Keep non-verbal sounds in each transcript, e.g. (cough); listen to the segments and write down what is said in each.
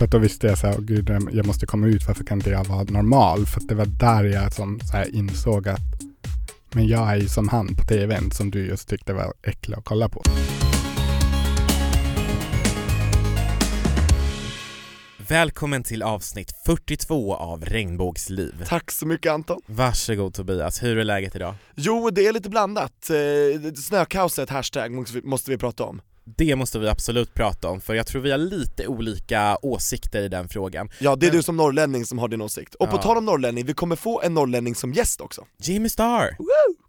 För att då visste jag så här, "Åh, gud, jag måste komma ut, varför kan inte jag vara normal? För att det var där jag som så här insåg att men jag är ju som han på tvn som du just tyckte var äcklig att kolla på. Välkommen till avsnitt 42 av Regnbågsliv. Tack så mycket Anton. Varsågod Tobias, hur är läget idag? Jo, det är lite blandat. Eh, Snökaoset, hashtag, måste vi prata om. Det måste vi absolut prata om för jag tror vi har lite olika åsikter i den frågan. Ja, det är Men- du som norrlänning som har din åsikt. Och på Ja. tal om norrlänning, vi kommer få en norrlänning som gäst också. Jimmy Star!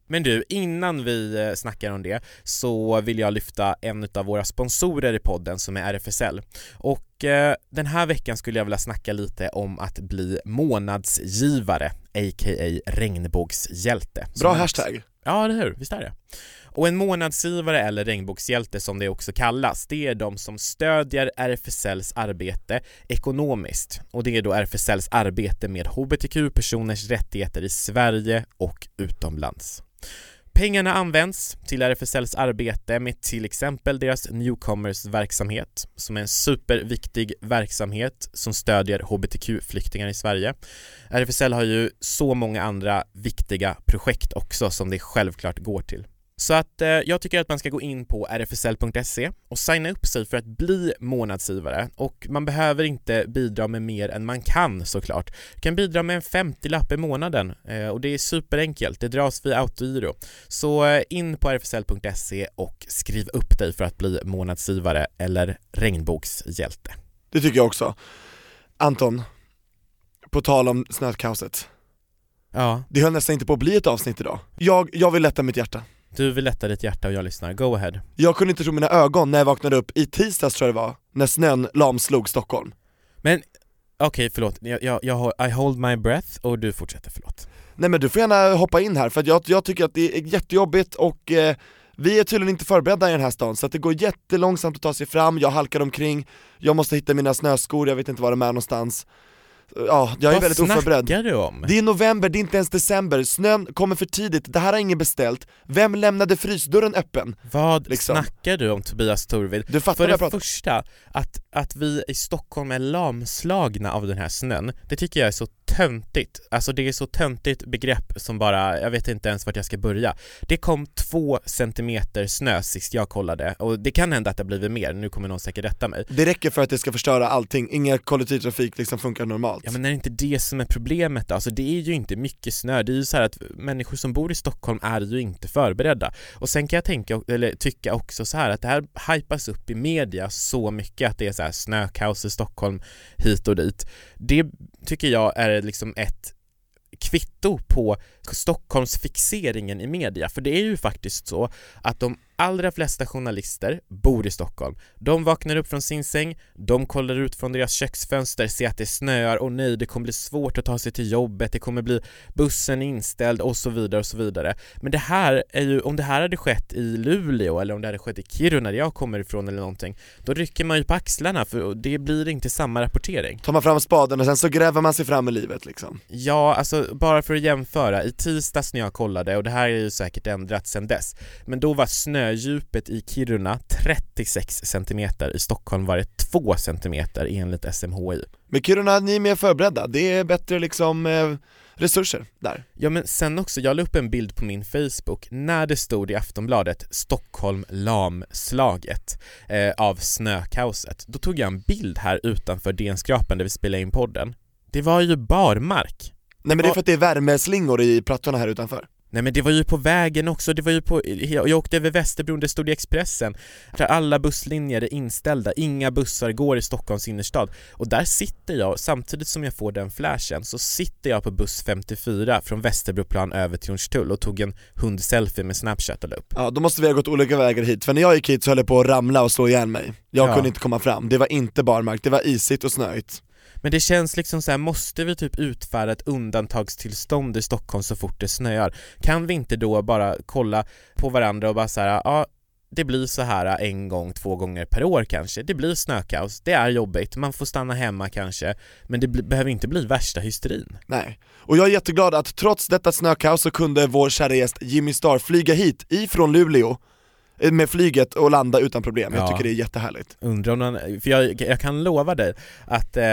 Men du, innan vi eh, snackar om det så vill jag lyfta en av våra sponsorer i podden som är RFSL. Och eh, den här veckan skulle jag vilja snacka lite om att bli månadsgivare, a.k.a. regnbågshjälte. Bra hashtag. Ja, eller hur? Visst är det? Och en månadsgivare eller regnbågshjälte som det också kallas, det är de som stödjer RFSLs arbete ekonomiskt. Och det är då RFSLs arbete med HBTQ-personers rättigheter i Sverige och utomlands. Pengarna används till RFSLs arbete med till exempel deras Newcomers-verksamhet som är en superviktig verksamhet som stödjer HBTQ-flyktingar i Sverige. RFSL har ju så många andra viktiga projekt också som det självklart går till. Så att eh, jag tycker att man ska gå in på rfsl.se och signa upp sig för att bli månadsgivare och man behöver inte bidra med mer än man kan såklart. Du kan bidra med en 50-lapp i månaden eh, och det är superenkelt, det dras via autogiro. Så eh, in på rfsl.se och skriv upp dig för att bli månadsgivare eller regnbågshjälte. Det tycker jag också. Anton, på tal om snökaoset. Ja, Det höll nästan inte på att bli ett avsnitt idag. Jag, jag vill lätta mitt hjärta. Du vill lätta ditt hjärta och jag lyssnar. Go ahead. Jag kunde inte tro mina ögon när jag vaknade upp i tisdags tror jag det var, när snön lamslog Stockholm. Men okej, förlåt. Jag, jag, jag, I hold my breath och du fortsätter, förlåt. Nej men du får gärna hoppa in här, för att jag, jag tycker att det är jättejobbigt och eh, vi är tydligen inte förberedda i den här stan, så att det går jättelångsamt att ta sig fram, jag halkar omkring, jag måste hitta mina snöskor, jag vet inte var de är någonstans Ja, jag är Vad väldigt oförberedd snackar du om? Det är november, det är inte ens december, snön kommer för tidigt, det här har ingen beställt Vem lämnade frysdörren öppen? Vad liksom. snackar du om Tobias Torvid? Du fattar För vad jag det om? första, att, att vi i Stockholm är lamslagna av den här snön, det tycker jag är så töntigt. Alltså det är så töntigt begrepp som bara, jag vet inte ens vart jag ska börja. Det kom två centimeter snö sist jag kollade, och det kan hända att det har blivit mer, nu kommer någon säkert rätta mig. Det räcker för att det ska förstöra allting, ingen kollektivtrafik liksom funkar normalt Ja men är det inte det som är problemet? Alltså det är ju inte mycket snö, det är ju så här att människor som bor i Stockholm är ju inte förberedda. Och sen kan jag tänka, eller tycka också så här att det här hypas upp i media så mycket att det är så här snökaos i Stockholm hit och dit. Det tycker jag är liksom ett kvitto på Stockholmsfixeringen i media, för det är ju faktiskt så att de allra flesta journalister bor i Stockholm. De vaknar upp från sin säng, de kollar ut från deras köksfönster, ser att det snöar, och nej, det kommer bli svårt att ta sig till jobbet, det kommer bli bussen inställd och så vidare och så vidare. Men det här är ju, om det här hade skett i Luleå eller om det hade skett i Kiruna där jag kommer ifrån eller någonting, då rycker man ju på axlarna för det blir inte samma rapportering. Tar man fram spaden och sen så gräver man sig fram i livet liksom Ja, alltså bara för att jämföra, i tisdags när jag kollade, och det här är ju säkert ändrat sedan dess, men då var snödjupet i Kiruna 36 centimeter, i Stockholm var det 2 centimeter enligt SMHI. Men Kiruna, ni är mer förberedda, det är bättre liksom eh, resurser där Ja men sen också, jag la upp en bild på min Facebook när det stod i Aftonbladet Stockholm lamslaget eh, av snökaoset. Då tog jag en bild här utanför DN-skrapan där vi spelade in podden. Det var ju barmark. Nej men det är för att det är värmeslingor i plattorna här utanför Nej men det var ju på vägen också, det var ju på, jag åkte över Västerbron, det stod i Expressen där alla busslinjer är inställda, inga bussar går i Stockholms innerstad. Och där sitter jag, samtidigt som jag får den flashen så sitter jag på buss 54 från Västerbroplan över till Hornstull och tog en hundselfie med snapchat och la upp. Ja då måste vi ha gått olika vägar hit, för när jag gick hit så höll jag på att ramla och slå ihjäl mig. Jag Ja. kunde inte komma fram, det var inte barmark, det var isigt och snöigt men det känns liksom så här, måste vi typ utfärda ett undantagstillstånd i Stockholm så fort det snöar? Kan vi inte då bara kolla på varandra och bara så här, ja det blir så här en gång, två gånger per år kanske. Det blir snökaos, det är jobbigt, man får stanna hemma kanske, men det behöver inte bli värsta hysterin. Nej, och jag är jätteglad att trots detta snökaos så kunde vår kära gäst Jimmy Star flyga hit ifrån Luleå med flyget och landa utan problem. Jag Ja. tycker det är jättehärligt. Undrar om han, för jag, jag kan lova dig att eh,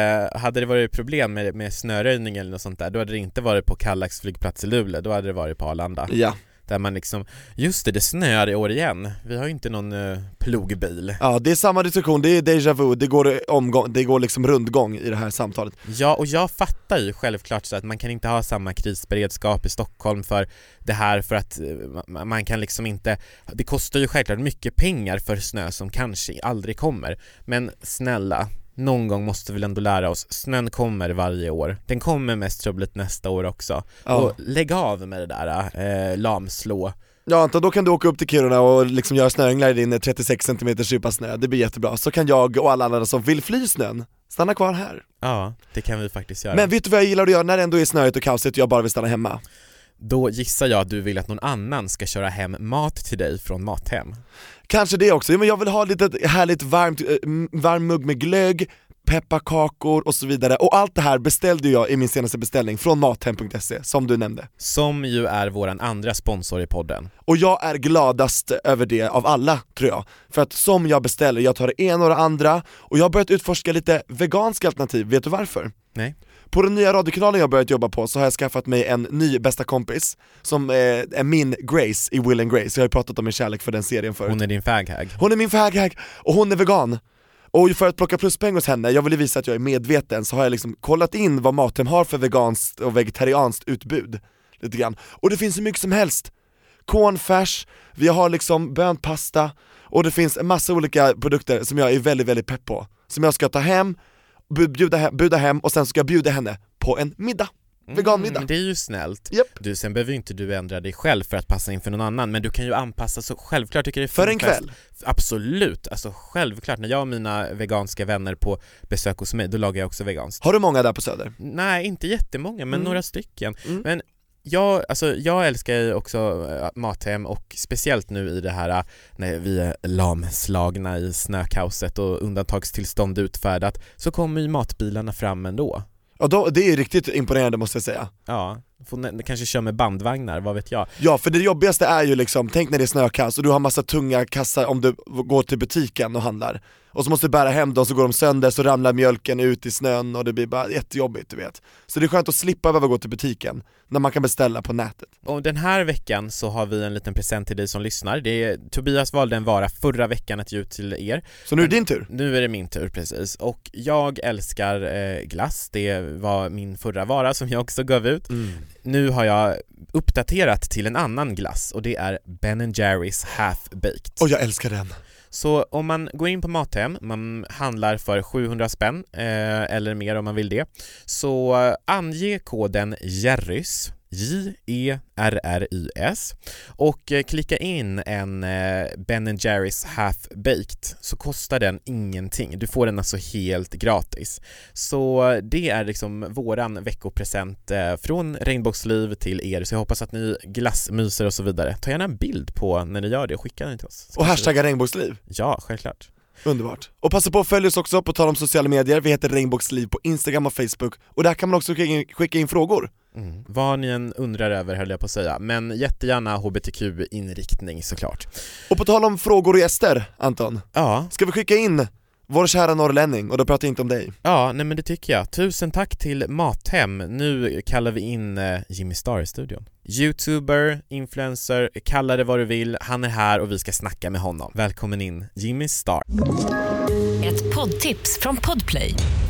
hade det varit problem med, med snöröjning eller något sånt där, då hade det inte varit på Kallax flygplats i Luleå, då hade det varit på Arlanda. Ja. Där man liksom, just det, det snöar i år igen. Vi har ju inte någon eh, plogbil. Ja, det är samma diskussion, det är déjà vu, det går, omgång, det går liksom rundgång i det här samtalet. Ja, och jag fattar ju självklart så att man kan inte ha samma krisberedskap i Stockholm för det här för att eh, ma- man kan liksom inte, det kostar ju självklart mycket pengar för snö som kanske aldrig kommer. Men snälla, någon gång måste vi väl ändå lära oss, snön kommer varje år. Den kommer mest troligt nästa år också. Ja. Och lägg av med det där eh, lamslå. Ja Anton, då kan du åka upp till Kiruna och liksom göra snöänglar i din 36 cm djupa snö, det blir jättebra. Så kan jag och alla andra som vill fly snön stanna kvar här. Ja, det kan vi faktiskt göra. Men vet du vad jag gillar att göra när det ändå är snöigt och kaosigt och jag bara vill stanna hemma? Då gissar jag att du vill att någon annan ska köra hem mat till dig från Mathem. Kanske det också, ja, men jag vill ha lite härligt varmt, eh, varm mugg med glögg, pepparkakor och så vidare. Och allt det här beställde jag i min senaste beställning från mathem.se, som du nämnde. Som ju är våran andra sponsor i podden. Och jag är gladast över det av alla, tror jag. För att som jag beställer, jag tar det ena och det andra, och jag har börjat utforska lite veganska alternativ, vet du varför? Nej. På den nya radiokanalen jag börjat jobba på så har jag skaffat mig en ny bästa kompis, som eh, är min Grace i Will and Grace, jag har ju pratat om min kärlek för den serien förut. Hon är din faghag. Hon är min faghag, och hon är vegan. Och för att plocka pluspoäng hos henne, jag ville visa att jag är medveten, så har jag liksom kollat in vad Mathem har för veganskt och vegetarianskt utbud. Lite grann. Och det finns så mycket som helst. Cornfärs, vi har liksom bönpasta, och det finns en massa olika produkter som jag är väldigt, väldigt pepp på. Som jag ska ta hem, bjuda hem, buda hem och sen ska jag bjuda henne på en middag. Veganmiddag. Mm, det är ju snällt. Japp. Du, sen behöver ju inte du ändra dig själv för att passa in för någon annan, men du kan ju anpassa så självklart tycker jag det är För en fest. kväll. Absolut, alltså självklart. När jag och mina veganska vänner på besök hos mig, då lagar jag också veganskt. Har du många där på Söder? Nej, inte jättemånga, men Mm. några stycken. Mm. Men jag, alltså, jag älskar ju också äh, Mathem och speciellt nu i det här äh, när vi är lamslagna i snökaoset och undantagstillstånd utfärdat så kommer ju matbilarna fram ändå. Ja, då, det är riktigt imponerande måste jag säga. Ja, får kanske köra med bandvagnar, vad vet jag. Ja, för det jobbigaste är ju liksom, tänk när det är snökaos och du har massa tunga kassar om du går till butiken och handlar och så måste du bära hem dem, så går de sönder, så ramlar mjölken ut i snön och det blir bara jättejobbigt du vet. Så det är skönt att slippa behöva gå till butiken, när man kan beställa på nätet. Och den här veckan så har vi en liten present till dig som lyssnar. Det är, Tobias valde en vara förra veckan att ge ut till er. Så nu är det din tur. Nu är det min tur precis, och jag älskar eh, glass, det var min förra vara som jag också gav ut. Nu har jag uppdaterat till en annan glass och det är Ben Jerrys Half Baked. Och jag älskar den. Så om man går in på Mathem, man handlar för 700 spänn eh, eller mer om man vill det, så eh, ange koden JERRYS J-E-R-R-Y-S och eh, klicka in en eh, Ben Jerrys Half Baked så kostar den ingenting. Du får den alltså helt gratis. Så eh, det är liksom våran veckopresent från Regnbågsliv till er så jag hoppas att ni glassmyser och så vidare. Ta gärna en bild på när ni gör det och skicka den till oss. Och hashtagga regnbågsliv. Ja, självklart. Underbart. Och passa på att följa oss också på tal om sociala medier, vi heter Regnbågsliv på Instagram och Facebook och där kan man också skicka in, skicka in frågor. Mm. Vad ni än undrar över höll jag på att säga, men jättegärna HBTQ-inriktning såklart. Och på tal om frågor och gäster, Anton, Ja, ska vi skicka in vår kära norrlänning, och då pratar jag inte om dig. ja, nej men det tycker jag. Tusen tack till Mathem. Nu kallar vi in eh, Jimmy Star i studion. Youtuber, influencer, kalla det vad du vill. Han är här och vi ska snacka med honom. Välkommen in, Jimmy Star. Ett poddtips från Podplay.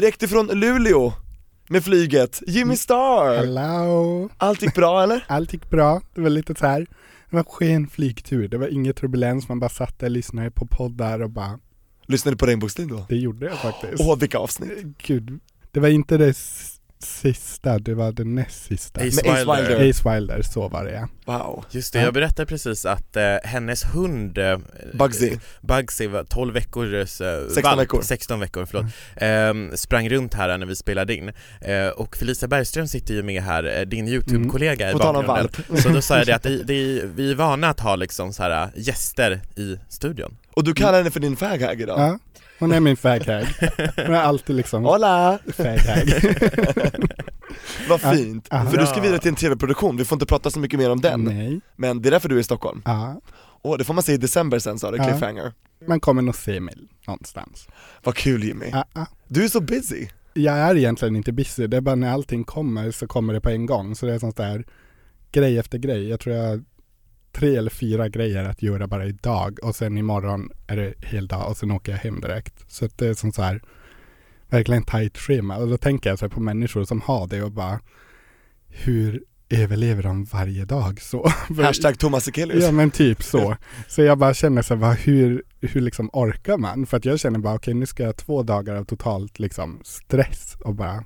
Direkt ifrån Luleå med flyget, Jimmy Star! Hello! Allt gick bra eller? (laughs) Allt gick bra, det var lite så här. det var en sken flygtur, det var inget turbulens, man bara satt där och lyssnade på poddar och bara Lyssnade du på Regnbågsliv då? Det gjorde jag faktiskt. Åh vilka avsnitt! Gud, det var inte det sista, det var det näst sista. Ace Med Ace Wilder. Wilder. Ace Wilder, så var det ja. Wow. Just det, jag berättade precis att eh, hennes hund eh, Bugsy. Bugsy var 12 veckor, eh, 16 valp, veckor. 16 veckor förlåt, eh, sprang runt här när vi spelade in eh, och Felicia Bergström sitter ju med här, eh, din YouTube-kollega i tal om bakgrunden valp. Så då sa jag det att det, det, vi är vana att ha liksom så här äh, gäster i studion Och du kallar henne för din faghag idag? ja. Hon är min faghag. Hon är alltid liksom Hola! faghag. (laughs) Vad fint! Ja. För du ska vidare till en tv-produktion, vi får inte prata så mycket mer om den Nej. Men det är därför du är i Stockholm? Ja. Åh, det får man se i december sen sa det, Ja. cliffhanger Man kommer nog se mig någonstans. Vad kul Jimmy! Du är så busy! Jag är egentligen inte busy, det är bara när allting kommer så kommer det på en gång. Så det är sånt där grej efter grej. Jag tror jag tre eller fyra grejer att göra bara idag och sen imorgon är det hel dag och sen åker jag hem direkt. Så det är som så här verkligen tight schema. Och då tänker jag så här på människor som har det och bara hur överlever de varje dag så? (laughs) Hashtag Thomas Ekelius Ja men typ så. (laughs) Så jag bara känner så här, hur, hur liksom orkar man? För att jag känner bara, okej nu ska jag ha två dagar av totalt liksom stress och bara,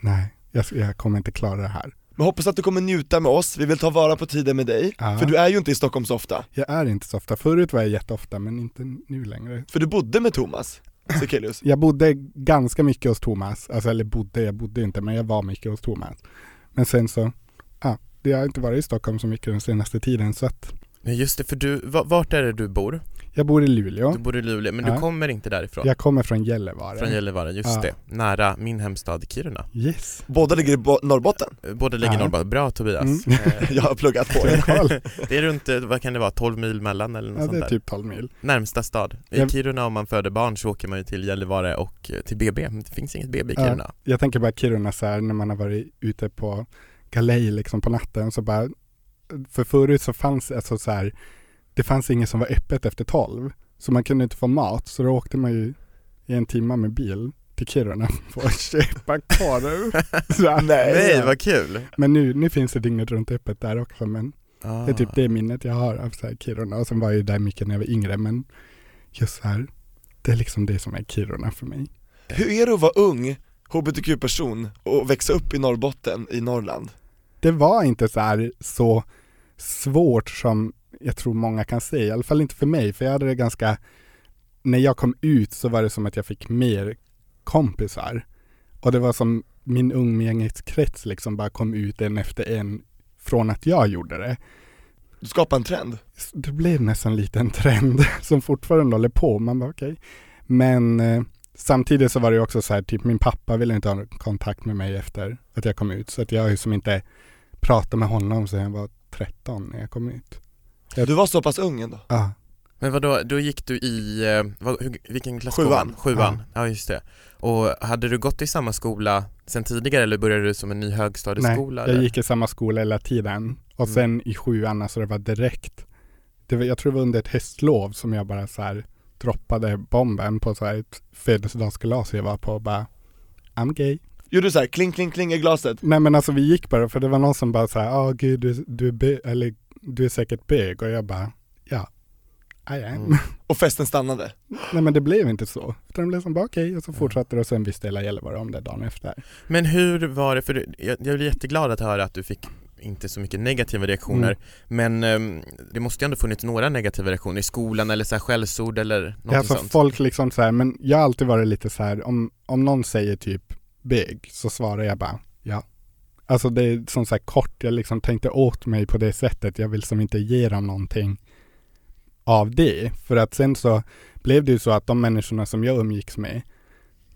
nej, jag, jag kommer inte klara det här. Men hoppas att du kommer njuta med oss, vi vill ta vara på tiden med dig, Ja. för du är ju inte i Stockholm så ofta Jag är inte så ofta, förut var jag jätteofta men inte nu längre. För du bodde med Thomas Sekelius (laughs) Jag bodde ganska mycket hos Thomas, alltså eller bodde, jag bodde inte men jag var mycket hos Thomas. Men sen så, ja, jag har inte varit i Stockholm så mycket den senaste tiden så att Men just det, för du, va- vart är det du bor? jag bor i Luleå. Du bor i Luleå, men Ja. du kommer inte därifrån? Jag kommer från Gällivare. Från Gällivare, just Ja. det, nära min hemstad Kiruna Yes. Båda ligger i Bo- Norrbotten, Båda ligger i Ja. Norrbotten, bra Tobias Mm. Eh, (laughs) jag har pluggat på (laughs) det. Det är runt, eh, vad kan det vara, 12 mil mellan eller något Ja sånt det är där? typ 12 mil. Närmsta stad. I Jag- Kiruna om man föder barn så åker man ju till Gällivare och eh, till BB, men det finns inget BB i Ja. Kiruna Jag tänker bara Kiruna så här när man har varit ute på galej liksom på natten så bara för förut så fanns alltså så här det fanns inget som var öppet efter 12 så man kunde inte få mat så då åkte man ju i en timme med bil till Kiruna (laughs) för att köpa korv. (laughs) Här, Nej, vad kul! Men nu, nu finns det dygnet runt öppet där också men Ah. det är typ det minnet jag har av så här Kiruna och sen var jag ju där mycket när jag var yngre men just så här det är liksom det som är Kiruna för mig. Hur är det att vara ung, hbtq-person och växa upp i Norrbotten, i Norrland? Det var inte så här så svårt som jag tror många kan säga, i alla fall inte för mig, för jag hade det ganska, när jag kom ut så var det som att jag fick mer kompisar. Och det var som min umgängeskrets liksom bara kom ut en efter en från att jag gjorde det. Du skapar en trend Det blev nästan en liten trend (laughs) som fortfarande håller på, man bara okej. Men eh, samtidigt så var det också så här, typ min pappa ville inte ha kontakt med mig efter att jag kom ut, så att jag har ju som inte pratat med honom sedan jag var 13 när jag kom ut. Du var så pass ung ändå? Ja, Men vadå, då gick du i, eh, vad, hur, vilken klass Sjuan. Sjuan, ja. just det. Och hade du gått i samma skola sen tidigare eller började du som en ny nej, högstadieskola? jag eller? gick i samma skola hela tiden. Och Mm. sen i sjuan, alltså det var direkt, det var, jag tror det var under ett höstlov som jag bara så här droppade bomben på så här ett födelsedagskalas jag var på och bara I'm gay. Gjorde du såhär, kling kling kling i glaset? Nej men alltså vi gick bara för det var någon som bara så här, ja gud du, du är bö- eller du är säkert bög och jag bara, ja, I am. Mm. Och festen stannade? Nej men det blev inte så. Utan det blev som bara okej och så fortsatte det och sen visste hela Gällivare om det dagen efter. Men hur var det, för jag, jag blir jätteglad att höra att du fick inte så mycket negativa reaktioner Mm. Men ehm, det måste ju ändå funnits några negativa reaktioner i skolan eller så här skällsord eller något alltså sånt? folk liksom så här, men jag har alltid varit lite så här, om, om någon säger typ bög så svarar jag bara ja. Alltså det är som så här kort, jag liksom tänkte åt mig på det sättet, jag vill som inte ge dem någonting av det. För att sen så blev det ju så att de människorna som jag umgicks med,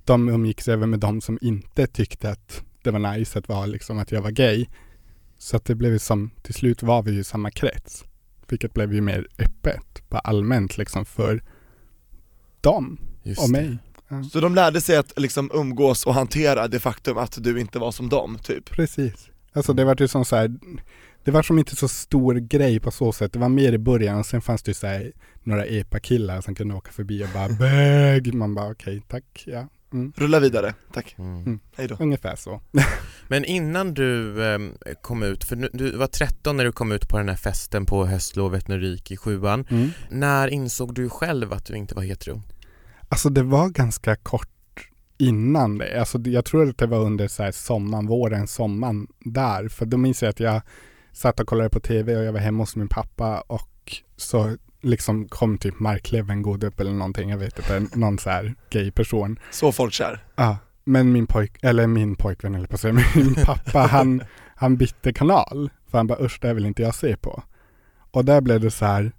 de umgicks även med de som inte tyckte att det var nice att vara liksom att jag var gay. Så att det blev ju som, till slut var vi ju i samma krets. Vilket blev ju mer öppet, bara allmänt liksom för dem Just och det. Så de lärde sig att liksom umgås och hantera det faktum att du inte var som dem, typ? Precis. Alltså det var ju som så här, det var som inte så stor grej på så sätt. Det var mer i början och sen fanns det ju så här några epa-killar som kunde åka förbi och bara (laughs) bög. Man bara okej, tack, ja. Mm. Rulla vidare, tack. Mm. Hej då. Ungefär så. (laughs) Men innan du eh, kom ut, för nu, du var 13 när du kom ut på den här festen på höstlovet när du gick i sjuan. Mm. När insåg du själv att du inte var hetero? Alltså det var ganska kort innan det. Alltså jag tror att det var under så här sommaren, våren, sommaren där. För då minns jag att jag satt och kollade på tv och jag var hemma hos min pappa och så liksom kom typ Mark Levengood upp eller någonting, jag vet inte, någon så här gay person. Så folkkär. Ja, men min pojk, eller min pojkvän eller på men (laughs) min pappa han, han bytte kanal. För han bara usch det vill inte jag se på. Och där blev det så här,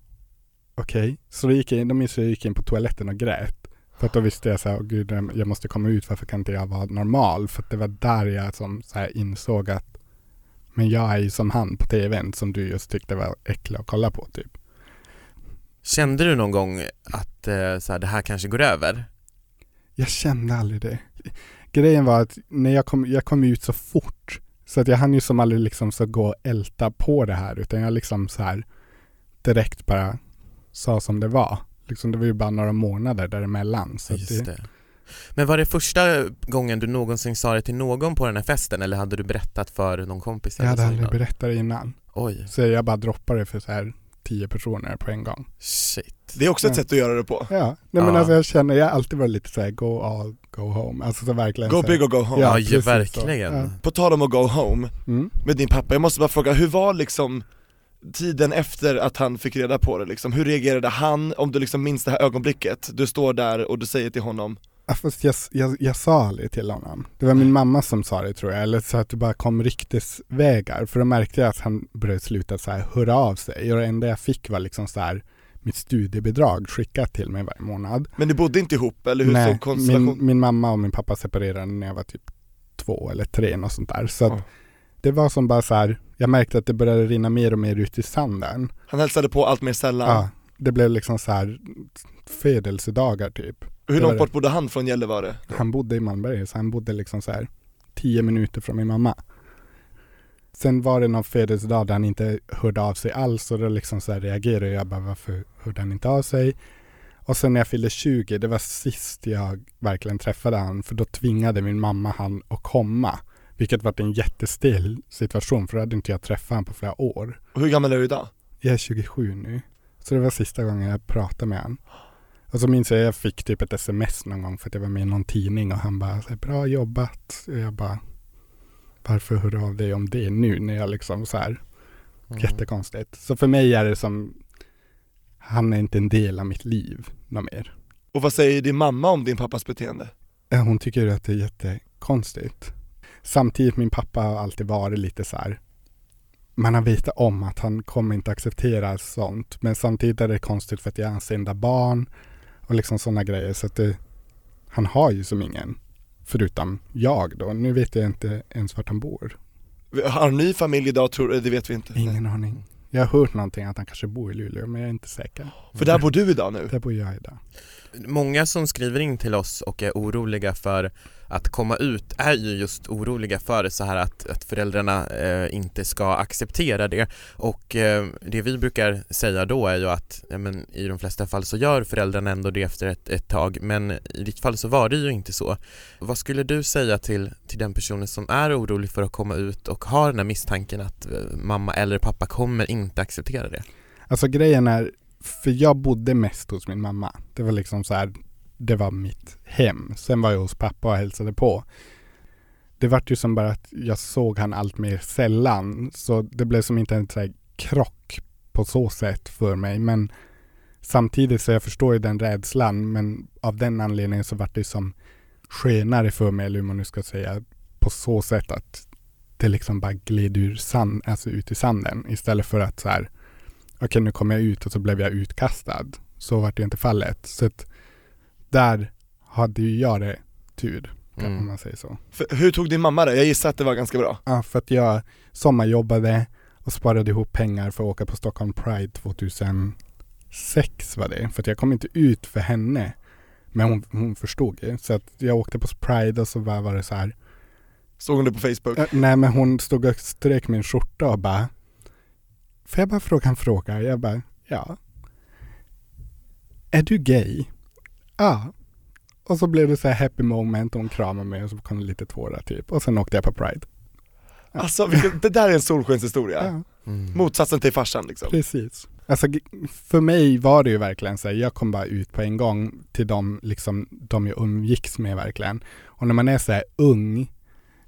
okej, så då gick jag in, då minns jag gick in på toaletten och grät. För att då visste jag så här, "Åh, gud jag måste komma ut, varför kan inte jag vara normal? För att det var där jag som så här insåg att men jag är ju som han på tvn som du just tyckte var äcklig att kolla på typ. Kände du någon gång att eh, så här, det här kanske går över? Jag kände aldrig det. Grejen var att när jag kom, jag kom ut så fort så att jag hann ju som aldrig liksom så gå och älta på det här utan jag liksom så här direkt bara sa som det var. Liksom det var ju bara några månader däremellan. Så Just det. Men var det första gången du någonsin sa det till någon på den här festen eller hade du berättat för någon kompis? jag hade aldrig innan? berättat det innan. Oj, Så jag bara droppade det för så här tio personer på en gång. shit. Det är också ett Ja. sätt att göra det på. Ja, nej men Ja. alltså jag känner, jag har alltid varit lite så här go all, go home. Alltså så verkligen Go så här, big or go home. Ja, Ja, så. verkligen. Ja. På tal om att go home, Mm. med din pappa, jag måste bara fråga, hur var liksom tiden efter att han fick reda på det liksom? Hur reagerade han, om du liksom minns det här ögonblicket? Du står där och du säger till honom, fast jag, jag, jag sa aldrig till honom. Det var min mamma som sa det tror jag, eller så att det bara kom ryktesvägar. För då märkte jag att han började sluta så här höra av sig. Och det enda jag fick var liksom så här mitt studiebidrag skickat till mig varje månad. men ni bodde inte ihop eller hur Nej, såg konstellationen? min, min mamma och min pappa separerade när jag var typ två eller tre och sånt där. Så att Ja. det var som bara så här, jag märkte att det började rinna mer och mer ut i sanden. Han hälsade på allt mer sällan. Ja, det blev liksom så här födelsedagar typ. Hur långt bort bodde han från Gällivare? Han bodde i Malmberget, så han bodde liksom så här tio minuter från min mamma. Sen var det någon födelsedag där han inte hörde av sig alls och då liksom så här reagerade jag bara varför hörde han inte av sig? Och sen när jag fyllde 20, det var sist jag verkligen träffade han för då tvingade min mamma han att komma. Vilket var en jättestel situation för då hade inte jag träffat han på flera år. Och hur gammal är du idag? Jag är 27 nu. Så det var sista gången jag pratade med han. Och så minns jag jag fick typ ett sms någon gång för att jag var med i någon tidning och han bara bra jobbat. Och jag bara varför hör du av dig om det nu när jag liksom så här Mm. jättekonstigt. Så för mig är det som han är inte en del av mitt liv något mer. Och vad säger din mamma om din pappas beteende? Hon tycker att det är jättekonstigt. Samtidigt min pappa har alltid varit lite så här man har vetat om att han kommer inte acceptera sånt. Men samtidigt är det konstigt för att jag är hans enda barn och liksom sådana grejer. Så att det, han har ju som ingen förutom jag då. Nu vet jag inte ens vart han bor. Har ny familj idag tror du? Det vet vi inte. Ingen aning. Jag har hört någonting att han kanske bor i Luleå men jag är inte säker. För där bor du idag nu? Där bor jag idag. Många som skriver in till oss och är oroliga för att komma ut är ju just oroliga för så här att, att föräldrarna eh, inte ska acceptera det och eh, det vi brukar säga då är ju att ja, men, i de flesta fall så gör föräldrarna ändå det efter ett, ett tag men i ditt fall så var det ju inte så. Vad skulle du säga till, till den personen som är orolig för att komma ut och har den här misstanken att eh, mamma eller pappa kommer inte acceptera det? Alltså grejen är, för jag bodde mest hos min mamma. Det var liksom så här, det var mitt hem. Sen var jag hos pappa och hälsade på. Det vart ju som bara att jag såg han allt mer sällan. Så det blev som inte en så här krock på så sätt för mig. Men samtidigt så jag förstår ju den rädslan. Men av den anledningen så vart det som skönare för mig, eller hur man nu ska säga, på så sätt att det liksom bara gled ur sand, alltså ut i sanden. Istället för att så här, okej nu kommer jag ut och så blev jag utkastad. Så var det inte fallet. Så att där hade ju jag det tur, Mm. om man säger så. För, hur tog din mamma det? Jag gissar att det var ganska bra. Ja, för att jag sommarjobbade och sparade ihop pengar för att åka på Stockholm Pride 2006 var det. För att jag kom inte ut för henne. Men hon, hon förstod det. Så att jag åkte på Pride och så var, det så här. Såg hon det på Facebook? Nej men hon stod och strök min skjorta och bara Får jag bara fråga en fråga? Jag bara ja. Är du gay? Ja. Och så blev det så här happy moment och hon kramade mig och så kom det lite tårar typ. Och sen åkte jag på Pride. Alltså vilken, det där är en solskenshistoria. Ja. Mm. Motsatsen till farsan liksom. Precis. Alltså för mig var det ju verkligen så här, jag kom bara ut på en gång till de, liksom, de jag umgicks med verkligen. Och när man är så här ung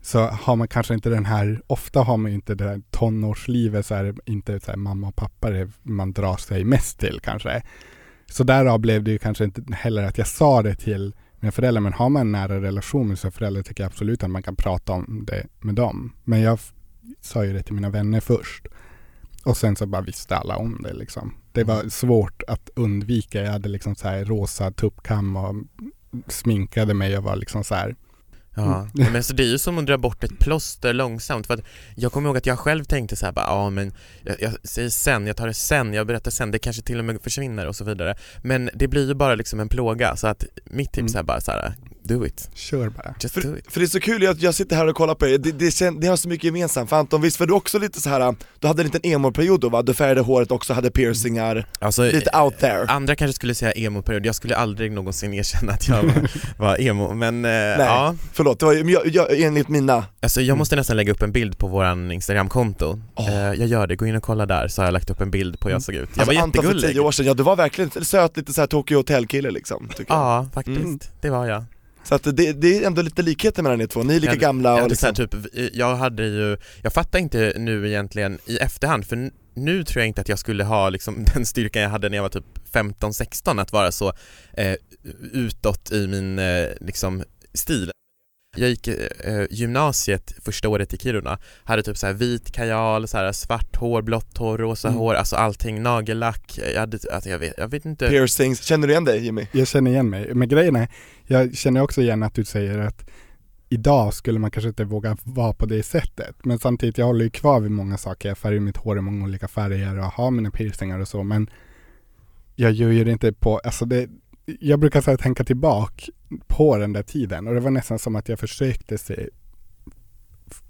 så har man kanske inte den här, ofta har man inte det här tonårslivet så här, inte så här mamma och pappa det man drar sig mest till kanske. Så därav blev det ju kanske inte heller att jag sa det till mina föräldrar, men har man en nära relation med sina föräldrar tycker jag absolut att man kan prata om det med dem. Men jag sa ju det till mina vänner först. Och sen så bara visste alla om det liksom. Det var svårt att undvika. Jag hade liksom så här rosa tuppkam och sminkade mig och var liksom så här. Ja, Mm. Men så det är ju som att dra bort ett plåster långsamt för att jag kommer ihåg att jag själv tänkte så här bara, ja men jag, jag säger sen, jag tar det sen, jag berättar sen, det kanske till och med försvinner och så vidare Men det blir ju bara liksom en plåga så att mitt tips Mm. är bara så här: do it, Kör bara. just do För, it för det är så kul att jag sitter här och kollar på er, det, det, kän, det har så mycket gemensamt. För Anton, visst var du också lite så här, du hade en liten emo-period då va? Du färgade håret också, hade piercingar, Alltså, lite out there. andra kanske skulle säga emo-period, jag skulle aldrig någonsin erkänna att jag var, (laughs) var emo men eh, ja Förlåt, det var jag, jag, enligt mina, Alltså jag måste nästan lägga upp en bild på våran instagramkonto Åh. eh, Jag gör det, gå in och kolla där så har jag lagt upp en bild på hur jag såg ut Jag alltså var Anton för jättegullig tio år sedan, ja du var verkligen söt, lite såhär Tokyo Hotel-kille liksom, tycker jag. Ja, faktiskt, Mm. det var jag Så att det, det är ändå lite likheter mellan er två, ni är lika Jag- gamla jag och hade liksom, typ, jag hade ju, jag fattar inte nu egentligen i efterhand för nu tror jag inte att jag skulle ha liksom (laughs) den styrkan jag hade när jag var typ 15-16 att vara så eh, utåt i min eh, liksom stil. Jag gick eh, gymnasiet första året i Kiruna, hade typ så här vit kajal, så här svart hår, blått hår, rosa Mm. hår, alltså allting, nagellack, jag hade, alltså jag vet, jag vet inte piercings, känner du igen dig Jimmy? Jag känner igen mig. Men grejen är, jag känner också igen att du säger att idag skulle man kanske inte våga vara på det sättet. Men samtidigt, jag håller ju kvar vid många saker. Jag färgar mitt hår i många olika färger och har mina piercingar och så. Men jag gör ju det inte på, alltså det, jag brukar så här tänka tillbaka på den där tiden och det var nästan som att jag försökte se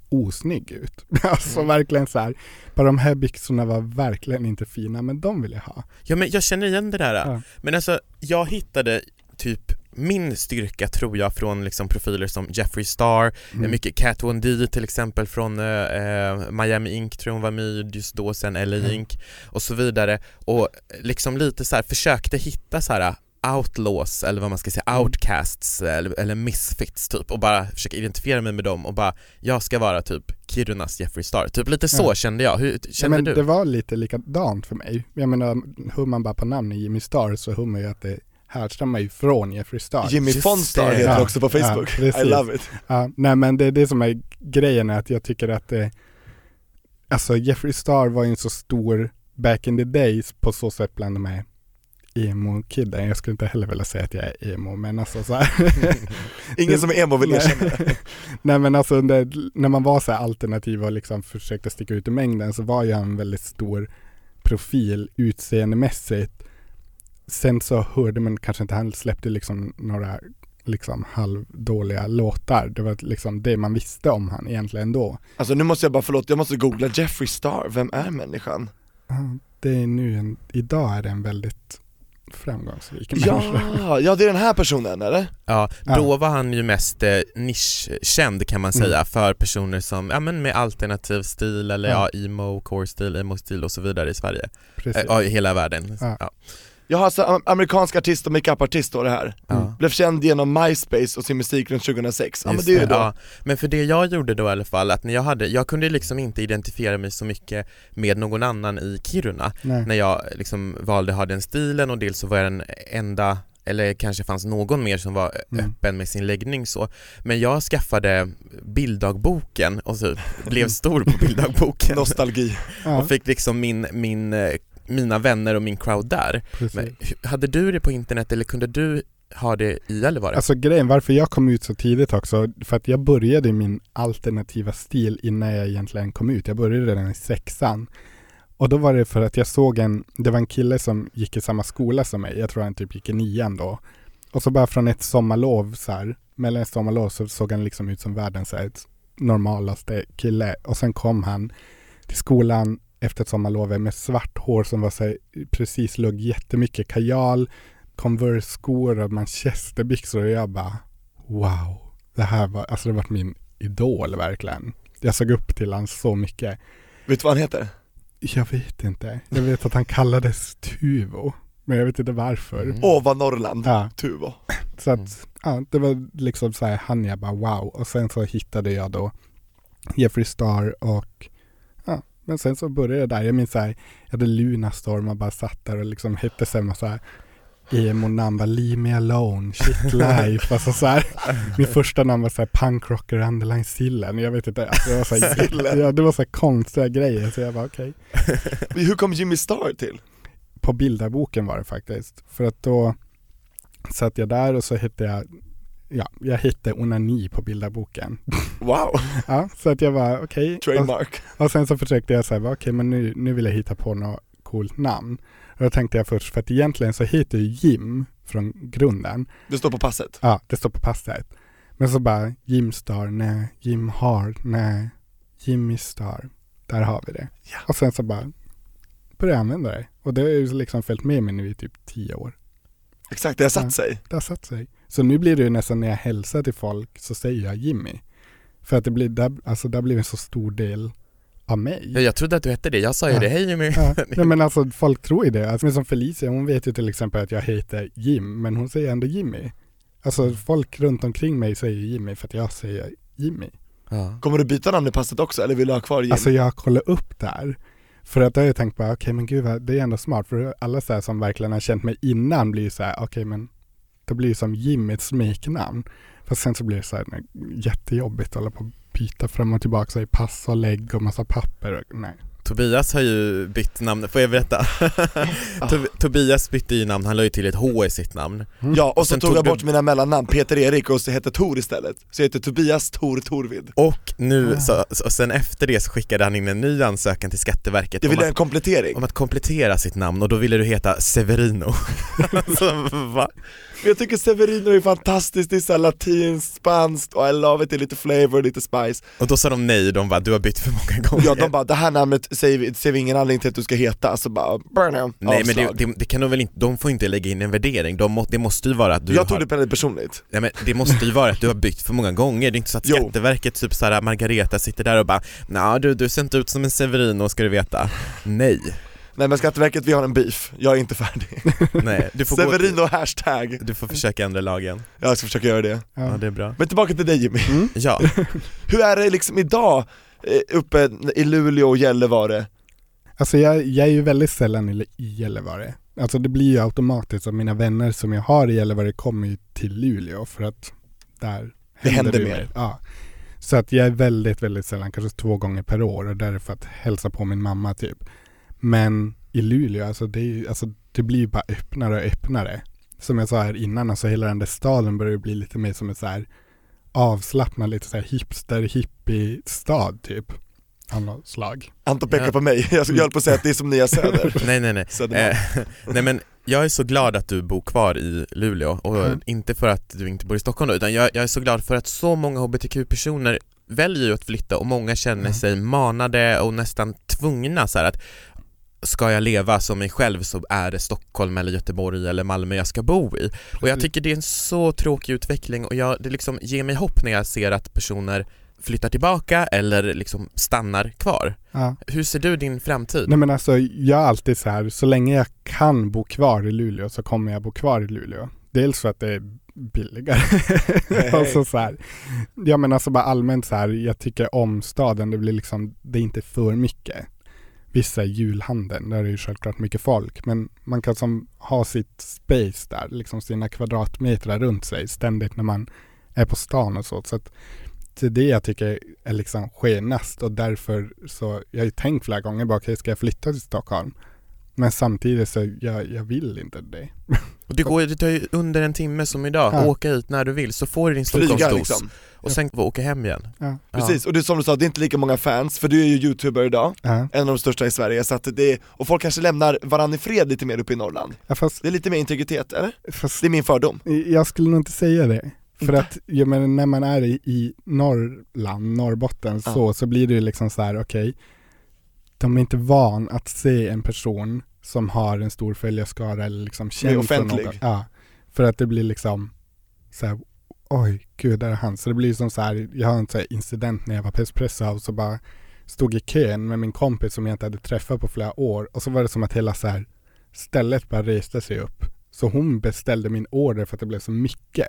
osnygg ut. (laughs) Alltså verkligen så här, bara de här byxorna var verkligen inte fina men de vill jag ha. Ja men jag känner igen det där. Ja. Men alltså, jag hittade typ min styrka tror jag från liksom profiler som Jeffree Star, Mm. mycket Kat Von D till exempel från eh, eh, Miami Ink tror hon var med just då, sen LA Mm. Ink och så vidare och liksom lite så här försökte hitta så här outlaws eller vad man ska säga, Mm. outcasts eller, eller misfits typ och bara försöka identifiera mig med dem och bara jag ska vara typ Kirunas Jeffree Star, typ lite så Ja. kände jag, hur Ja, kände men du? Det var lite likadant för mig. Jag menar, hör man bara på namnet Jimmy Star så hör man ju att det härstammar ju från Jeffrey Star. Jimmy Fonstar heter Ja, också på Facebook, ja. I love it Ja, nej men det är det som är grejen är att jag tycker att det, alltså Jeffrey Star var ju en så stor back in the days på så sätt bland de här emo-kidden. Jag skulle inte heller vilja säga att jag är emo, men alltså så här. (laughs) Ingen som är emo vill erkänna det. (laughs) Nej men alltså när, när man var så här alternativ och liksom försökte sticka ut i mängden så var jag en väldigt stor profil utseendemässigt. Sen så hörde man kanske inte, han släppte liksom några liksom halvdåliga låtar. Det var liksom det man visste om han egentligen då. Alltså nu måste jag bara, förlåt, jag måste googla Jeffrey Star, vem är människan? Det är nu en, idag är det en väldigt framgångsrik människa. Ja, ja det är den här personen eller? Ja, Ja. då var han ju mest eh, nischkänd kan man Mm. säga för personer som, ja men med alternativ stil eller Ja. ja, emo, core-stil, emo-stil och så vidare i Sverige. Precis. Eh, Ja, i hela världen. Ja. Ja. Jag har alltså am- amerikansk artist och makeupartist står det här. Ja. Blev känd genom MySpace och sin musik runt 2006. Ja men det är ju då. Ja. Men för det jag gjorde då i alla fall, att när jag hade, jag kunde liksom inte identifiera mig så mycket med någon annan i Kiruna Nej. när jag liksom valde att ha den stilen och dels så var jag den enda eller kanske fanns någon mer som var Mm. öppen med sin läggning så Men jag skaffade bilddagboken och typ blev (laughs) stor på bilddagboken Nostalgi. Ja, (laughs) och fick liksom min, min, eh, mina vänner och min crowd där. precis. Men, hade du det på internet eller kunde du ha det i Gällivare? Alltså grejen, varför jag kom ut så tidigt också, för att jag började min alternativa stil innan jag egentligen kom ut. Jag började redan i sexan. Och då var det för att jag såg en, det var en kille som gick i samma skola som mig, jag tror han typ gick i nian då. Och så bara från ett sommarlov så här, mellan ett sommarlov så såg han liksom ut som världens så här, normalaste kille. Och sen kom han till skolan efter ett sommarlov med svart hår som var så här, precis låg jättemycket kajal, Converse-skor och manchesterbyxor och jag bara wow. Det här var, alltså det varit min idol verkligen. Jag såg upp till han så mycket. Vet du vad han heter? Jag vet inte. Jag vet att han kallades Tuvo. Men jag vet inte varför. Mm. Norrland, Ja, Tuvo. så att ja, det var liksom så här, han jag bara wow. Och sen så hittade jag då Jeffrey Star och men sen så började det där. Jag minns så här, jag hade Lunarstorm och bara satt där och liksom hette så här massa emo-namn, bara Leave Me Alone, Shit (laughs) Life, alltså så här. Min första namn var så här Punkrocker Underline Sillen, jag vet inte, alltså det var så här, ja, det var så här konstiga grejer så jag bara okej. Hur kom Jimmy Star till? På bildarboken var det faktiskt, för att då satt jag där och så hette jag Ja, jag hette Onani på bildarboken. (laughs) Wow, Ja, så att jag var okej. Och, trademark. och sen så försökte jag säga, okej men nu, nu vill jag hitta på något coolt namn. Och då tänkte jag först, för att egentligen så heter ju Jim från grunden. Det står på passet. Ja, det står på passet. Men så bara Jim Star, nej. Jim Hard, nej. Jimmy Star, där har vi det. Ja. Och sen så bara började jag använda det. Och det har ju liksom följt med mig nu i typ tio år. Exakt, det har satt Ja. sig. Det har satt sig. Så nu blir det ju nästan när jag hälsar till folk så säger jag Jimmy. För att det blir, där, alltså där blir en så stor del av mig. Ja, jag trodde att du hette det, jag sa ju Ja. det, hej Jimmy. Ja, (laughs) nej men alltså folk tror ju det. Alltså, men som Felicia, hon vet ju till exempel att jag heter Jim, men hon säger ändå Jimmy. Alltså folk runt omkring mig säger Jimmy för att jag säger Jimmy. Ja. Kommer du byta namn i passet också eller vill du ha kvar Jim? Alltså jag kollar upp där. För att då har jag tänkt bara, okej men gud vad- det är ändå smart. För alla så här som verkligen har känt mig innan blir ju så här, okej men det blir som Jim ett smeknamn. Fast sen så blir det så här jättejobbigt att hålla på och byta fram och tillbaka i pass och lägg och massa papper. Och, nej. Tobias har ju bytt namn, får jag berätta? (laughs) Tob- Tobias bytte ju namn, han la ju till ett H i sitt namn. Ja, och så tog jag du- bort mina mellannamn, Peter Erik och så hette Tor istället. Så jag heter Tobias Tor Torvid. Och nu, Ah. så, och sen efter det så skickade han in en ny ansökan till Skatteverket Jag ville en komplettering. om att komplettera sitt namn och då ville du heta Severino. (laughs) alltså, va? Men jag tycker Severino är fantastiskt, det är såhär latinskt, spanskt och I love it, det är lite flavor, lite spice. Och då sa de nej, de bara du har bytt för många gånger. Ja de bara, det här namnet säger vi, ser vi ingen anledning till att du ska heta, så bara, burn him, Nej men det, det, det kan de väl inte, de får inte lägga in en värdering, de må, det måste ju vara att du Jag har tog det väldigt personligt. Nej, men det måste ju vara att du har bytt för många gånger, det är inte så att Jo. Skatteverket, typ såhär Margareta sitter där och bara Nja du, du ser inte ut som en Severino ska du veta. Nej, Nej men Skatteverket, vi har en beef, jag är inte färdig. (laughs) nej, du får, gå, Severino hashtag, du får försöka ändra lagen. Jag ska försöka göra det. Ja det är bra. Men tillbaka till dig Jimmy, Ja, (laughs) hur är det liksom idag uppe i Luleå och Gällivare? Alltså jag, jag är ju väldigt sällan i, Gällivare. Alltså det blir ju automatiskt att mina vänner som jag har i Gällivare kommer ju till Luleå för att där Det händer ju mer. Ja. Så att jag är väldigt, väldigt sällan, kanske två gånger per år och där är för att hälsa på min mamma typ. Men i Luleå, alltså det, är alltså det blir ju bara öppnare och öppnare. Som jag sa här innan, alltså hela den där staden börjar ju bli lite mer som en så här avslappnad, lite så här hipster, hippie-stad typ. Av något slag. Anton pekar Ja. på mig, jag höll på att säga att det är som Nya (laughs) Söder. nej nej nej eh, (laughs) Nej men jag är så glad att du bor kvar i Luleå och Mm. inte för att du inte bor i Stockholm då, utan jag, jag är så glad för att så många hbtq-personer väljer ju att flytta och många känner Mm. sig manade och nästan tvungna så här att ska jag leva som mig själv så är det Stockholm eller Göteborg eller Malmö jag ska bo i. Och jag tycker det är en så tråkig utveckling och jag, det liksom ger mig hopp när jag ser att personer flyttar tillbaka eller liksom stannar kvar. Ja. Hur ser du din framtid? Nej men alltså jag är alltid så här, så länge jag kan bo kvar i Luleå så kommer jag bo kvar i Luleå. Dels för att det är billigare. (laughs) alltså så här, ja men alltså bara allmänt så här, jag tycker om staden, det blir liksom, det är inte för mycket. Vissa är julhandeln, där är det ju självklart mycket folk, men man kan som ha sitt space där, liksom sina kvadratmeter runt sig ständigt när man är på stan och så. så att det är det jag tycker är liksom skenast och därför så, jag har ju tänkt flera gånger bara, okej ska jag flytta till Stockholm? Men samtidigt så, jag, jag vill inte det. (laughs) Och det går det tar ju under en timme som idag, Ja. åka hit när du vill så får du din Stockholmsdos liksom. och sen få åka hem igen. Ja. Precis, och det är som du sa, det är inte lika många fans, för du är ju youtuber idag, Ja. en av de största i Sverige, så att det är, och folk kanske lämnar varandra i fred lite mer uppe i Norrland. Ja, fast, Det är lite mer integritet, eller? fast Det är min fördom. jag skulle nog inte säga det. För att, jag menar, när man är i, i Norrland, Norrbotten, Ja. så, så blir det ju liksom så här, okej, de är inte van att se en person som har en stor följarskara eller liksom känd offentlig. någon- Ja. För att det blir liksom så här, oj gud där är han. Så det blir som så här, jag har en så här incident när jag var på Espresso och bara stod i kön med min kompis som jag inte hade träffat på flera år och så var det som att hela så här stället bara reste sig upp. Så hon beställde min order för att det blev så mycket.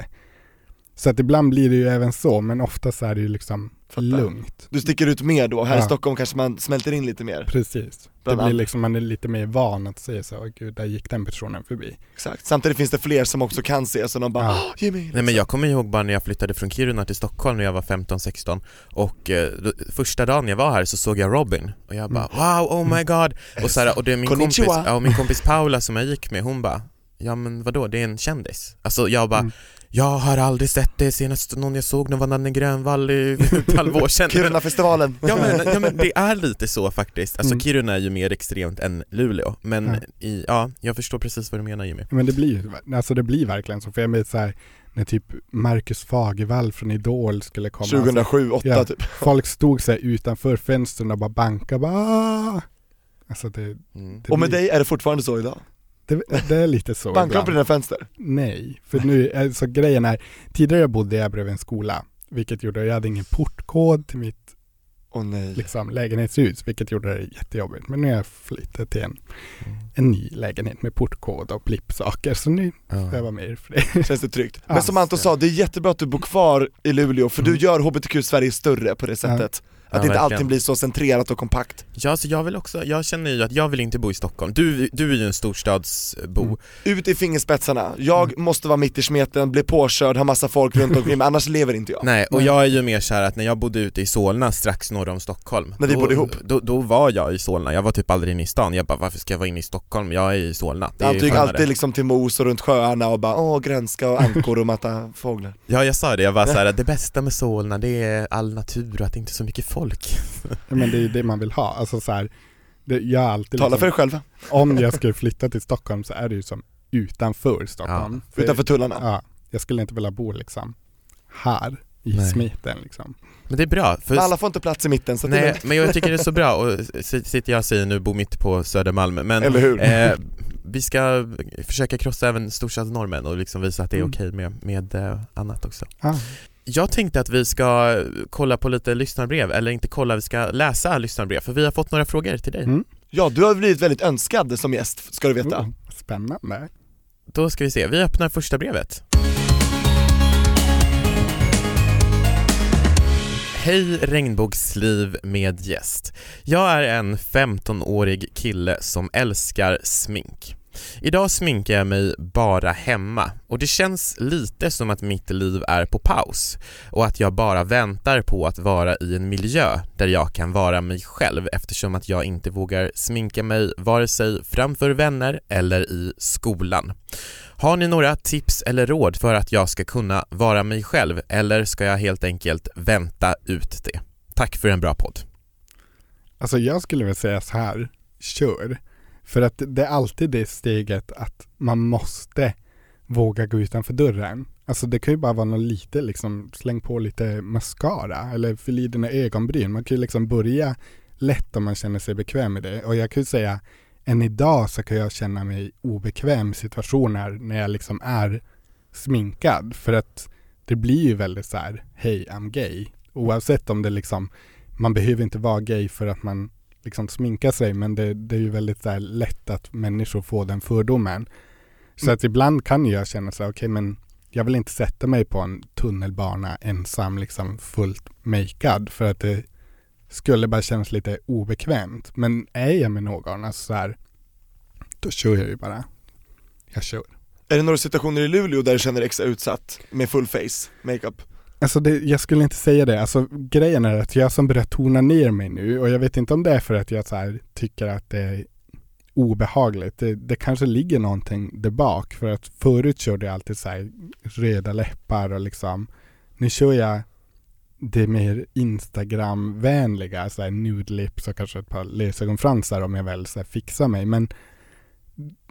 Så att ibland blir det ju även så, men oftast är det ju liksom lugnt. Du sticker ut mer då, här i Ja. Stockholm kanske man smälter in lite mer Precis. Det blir liksom, man är lite mer van att säga så, åh gud, där gick den personen förbi. Exakt, samtidigt finns det fler som också kan se så de bara Ja. "Åh, Jimmy! Nej men jag kommer ihåg bara när jag flyttade från Kiruna till Stockholm när jag var 15-16 och eh, då, första dagen jag var här så såg jag Robin och jag bara wow, oh my god och, så här, och det är min kompis, ja, och min kompis Paula som jag gick med hon bara ja men vadå det är en kändis Alltså jag bara Mm. Jag har aldrig sett det, senast någon jag såg någon var Nanne Grönvall i ett (laughs) halvår sedan Kirunafestivalen! (laughs) Ja men, ja men det är lite så faktiskt, alltså Mm. Kiruna är ju mer extremt än Luleå men Ja. i, ja, jag förstår precis vad du menar Jimmy Men det blir alltså det blir verkligen så, för jag vet så här, när typ Marcus Fagervall från Idol skulle komma. Alltså, 2007, 8 ja, typ folk stod så utanför fönstren och bara bankade, bara "Ah!" Alltså det, mm. det, Och med blir, dig är det fortfarande så idag? Det, det är lite så Bankar de på dina fönster? Nej, för nu, alltså grejen är, tidigare bodde jag bredvid en skola, vilket gjorde att jag hade ingen portkod till mitt Åh nej liksom, lägenhetshus, vilket gjorde det jättejobbigt. Men nu har jag flyttat till en, Mm. en ny lägenhet med portkod och plippsaker, så nu får jag Ja. vara med för det. Känns det tryggt? Ja, Men som Anton ja. sa, det är jättebra att du bor kvar i Luleå för du Mm. gör HBTQ Sverige större på det sättet Att Ja, inte allting blir så centrerat och kompakt Ja, så jag vill också, jag känner ju att jag vill inte bo i Stockholm. Du, du är ju en storstadsbo. Mm. Ut i fingerspetsarna, jag måste vara mitt i smeten, bli påkörd, ha massa folk runt omkring mig, annars lever inte jag Nej, och Nej. jag är ju mer så här att när jag bodde ute i Solna strax norr om Stockholm När vi då, bodde ihop. Då, då var jag i Solna, jag var typ aldrig inne i stan. Jag bara, varför ska jag vara inne i Stockholm? Jag är i Solna. Det är Han gick alltid liksom till mos och runt sjöarna och bara åh grönska och ankor och matta fåglar Ja, jag sa det, jag var så här, att det bästa med Solna det är all natur och att det inte är så mycket folk. (laughs) Ja, men det är ju det man vill ha. Alltså så här, det, jag alltid Tala liksom, för dig själv, (laughs) om jag skulle flytta till Stockholm så är det ju som utanför Stockholm. För- utanför tullarna Ja, jag skulle inte vilja bo liksom här i Nej. smeten liksom. Men det är bra, för alla får inte plats i mitten så Nej, men jag tycker det är så bra och (laughs) sitter jag och säger nu, bo mitt på Södermalm, men Eller hur? eh, vi ska försöka krossa även storstadsnormen och liksom visa att det är Mm. okej med, med eh, annat också. Ah. Jag tänkte att vi ska kolla på lite lyssnarbrev, eller inte kolla, vi ska läsa lyssnarbrev, för vi har fått några frågor till dig. Mm. Ja, du har blivit väldigt önskad som gäst, ska du veta Oh, spännande. Då ska vi se, vi öppnar första brevet. Hej regnbågsliv med gäst. Jag är en 15-årig kille som älskar smink. Idag sminkar jag mig bara hemma och det känns lite som att mitt liv är på paus och att jag bara väntar på att vara i en miljö där jag kan vara mig själv eftersom att jag inte vågar sminka mig vare sig framför vänner eller i skolan. Har ni några tips eller råd för att jag ska kunna vara mig själv eller ska jag helt enkelt vänta ut det? Tack för en bra podd. Alltså jag skulle vilja säga så här, kör. För att det är alltid det steget att man måste våga gå utanför dörren. Alltså det kan ju bara vara något lite liksom, släng på lite mascara eller fyll i dina ögonbryn. Man kan ju liksom börja lätt om man känner sig bekväm med det. Och jag kan ju säga, än idag så kan jag känna mig obekväm i situationer när jag liksom är sminkad. För att det blir ju väldigt så här, hej I'm gay. Oavsett om det liksom, man behöver inte vara gay för att man liksom sminkar sig, men det, det är ju väldigt så lätt att människor får den fördomen. Så att ibland kan jag känna så här, okej men jag vill inte sätta mig på en tunnelbana ensam, liksom fullt makead för att det skulle bara kännas lite obekvämt. Men är jag med någon, alltså så här, då kör jag ju bara. Jag kör. Är det några situationer i Luleå där du känner dig extra utsatt med full face, makeup? Alltså det, jag skulle inte säga det. Alltså grejen är att jag som börjar tona ner mig nu och jag vet inte om det är för att jag så här, tycker att det är obehagligt. Det, det kanske ligger någonting där bak för att förut körde jag alltid så här röda läppar och liksom nu kör jag det mer Instagram-vänliga, så här nude lips och kanske ett par lösögonfransar om jag väl så här fixar mig. Men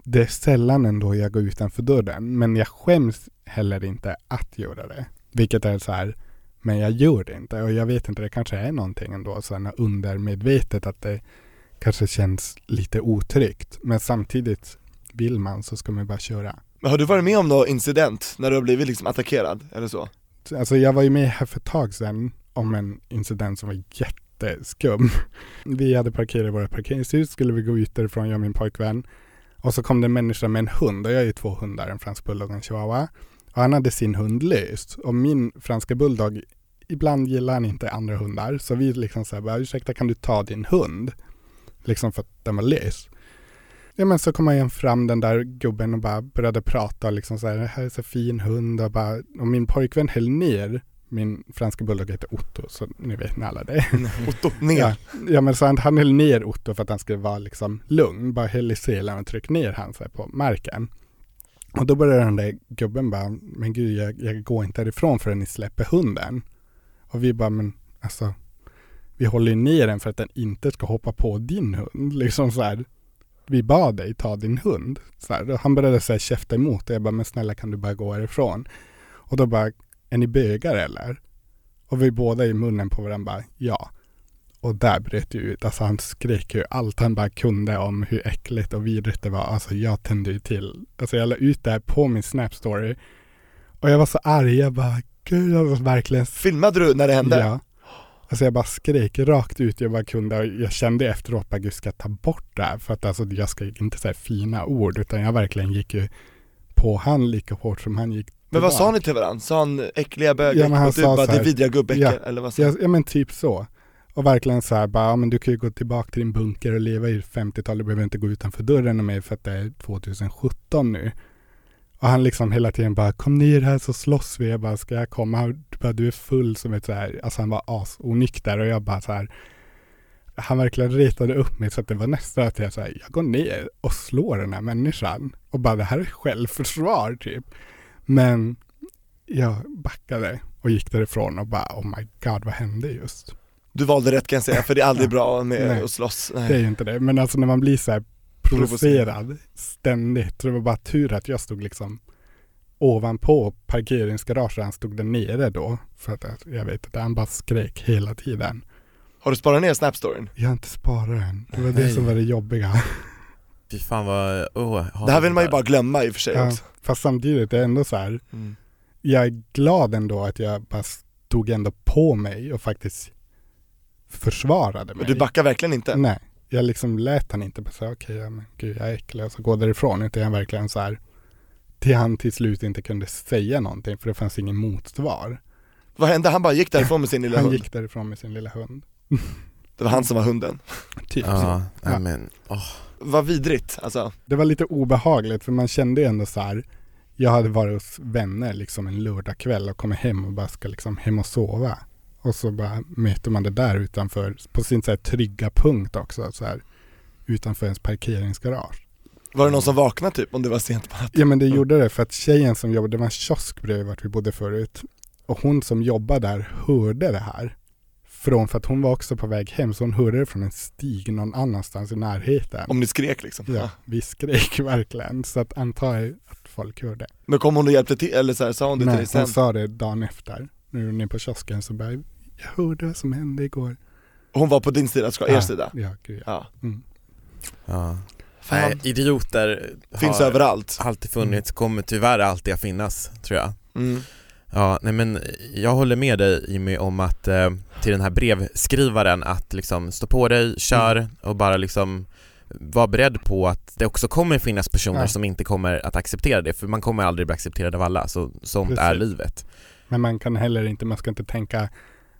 det är sällan ändå jag går utanför dörren. Men jag skäms heller inte att göra det. Vilket är så här, men jag gör det inte. Och jag vet inte, det kanske är någonting ändå så här undermedvetet att det kanske känns lite otryggt. Men samtidigt vill man så ska man bara köra. Men har du varit med om någon incident när du har blivit liksom attackerad, eller så? Alltså jag var ju med här för ett tag sedan om en incident som var jätteskum. (laughs) Vi hade parkerat i våra parkeringshus, skulle vi gå ut därifrån, jag och min pojkvän. Och så kom det en människa med en hund och jag är ju två hundar, en fransk bulldog och en chihuahua. Och han hade sin hund löst. Och min franska bulldog, ibland gillar han inte andra hundar. Så vi liksom så här, bara, ursäkta kan du ta din hund? Liksom för att den var lös. Ja men så kom han fram den där gubben och bara började prata liksom så här, det här är så fin hund och bara, och min pojkvän höll ner min franska bulldog heter Otto, så ni vet ni alla det. (laughs) Otto, ner. Ja, ja men så han, han höll ner Otto för att han skulle vara liksom lugn, bara höll i selen och tryckte ner han så på marken. Och då började den där gubben bara, men gud jag, jag går inte härifrån förrän ni släpper hunden. Och vi bara, men alltså, vi håller ju ner den för att den inte ska hoppa på din hund. Liksom så här, vi bad dig ta din hund. Så här, och han började så här käfta emot och jag bara, men snälla kan du bara gå härifrån? Och då bara, är ni bögar eller? Och vi båda i munnen på varandra bara, ja. Och där bröt det ut, alltså han skrek ju allt han bara kunde om hur äckligt och vidrigt det var. Alltså jag tände ju till. Alltså jag la ut det här på min Snap story. Och jag var så arg, jag bara, gud jag var verkligen... Filmade du när det hände? Ja. Alltså jag bara skrek rakt ut jag bara kunde och jag kände efteråt bara gud ska jag ta bort det här? För att alltså jag ska inte säga fina ord utan jag verkligen gick ju på han lika hårt som han gick Men vad tillbaka. sa ni till varandra? Sa han äckliga bögar? Ja, men han och du sa bara, så det är vidriga gubbäckar, Ja. eller vad sa Ja, ja men typ så. Och verkligen så här bara, ja men du kan ju gå tillbaka till din bunker och leva i 50-talet, du behöver inte gå utanför dörren med mig för att det är 2017 nu. Och han liksom hela tiden bara, kom ner här så slåss vi. Jag bara, ska jag komma? Du, bara, du är full som ett så här, alltså han var asonykter och jag bara så här, han verkligen ritade upp mig så att det var nästan att jag så här, jag går ner och slår den här människan. Och bara, det här är självförsvar typ. Men jag backade och gick därifrån och bara, oh my god, vad hände just? Du valde rätt kan jag säga, för det är aldrig bra med Nej. att slåss. Det är Nej. ju inte det. Men alltså när man blir så här provocerad ständigt. Så det var bara tur att jag stod liksom ovanpå parkeringsgaraget. Han stod där nere då. För att jag vet att han bara skrek hela tiden. Har du sparat ner Snap-storyn? Jag har inte sparat den. Det var det Nej. som var det jobbiga. Fy fan vad, oh, Det här vi vill man ju bara glömma i och för sig Ja, också. fast samtidigt är det ändå så här. Mm. Jag är glad ändå att jag bara stod ändå på mig och faktiskt försvarade mig. Men du backar verkligen inte? Nej, jag liksom lät han inte bara säga okej, ja, men gud jag är äcklig och så gå därifrån. Utan jag verkligen så här, till han till slut inte kunde säga någonting för det fanns ingen motsvar. Vad hände? Han bara gick därifrån med sin lilla han hund? gick därifrån med sin lilla hund. (laughs) Det var han som var hunden? Typ Ja, nej men, åh. Vad vidrigt, alltså. Det var lite obehagligt för man kände ju ändå så här, jag hade varit hos vänner liksom en lördagkväll och kommit hem och bara ska liksom hem och sova. Och så bara möter man det där utanför, på sin så här trygga punkt också, så här, utanför ens parkeringsgarage. Var det någon som vaknade typ om det var sent på natten? Ja men det gjorde det för att tjejen som jobbade, det var en kiosk bredvid vart vi bodde förut. Och hon som jobbade där hörde det här. Från, för att hon var också på väg hem, så hon hörde det från en stig någon annanstans i närheten. Om ni skrek liksom? Ja, vi skrek (laughs) verkligen. Så att antar att folk hörde. Men kom hon och hjälpte till, eller så här, sa hon det till Nej, dig sen? hon sa det dagen efter. Nu nere på kiosken så bara, jag hörde vad som hände igår. Hon var på din sida, ska er Ja, sida? Ja, gud ja. Ja. Mm. ja. Fan. Idioter Finns har överallt. alltid funnits, kommer tyvärr alltid att finnas, tror jag. Mm. Ja, nej men jag håller med dig Jimmy om att, eh, till den här brevskrivaren att liksom stå på dig, kör Mm. och bara liksom var beredd på att det också kommer finnas personer Ja. som inte kommer att acceptera det, för man kommer aldrig bli accepterad av alla, så sånt Precis. är livet. Men man kan heller inte, man ska inte tänka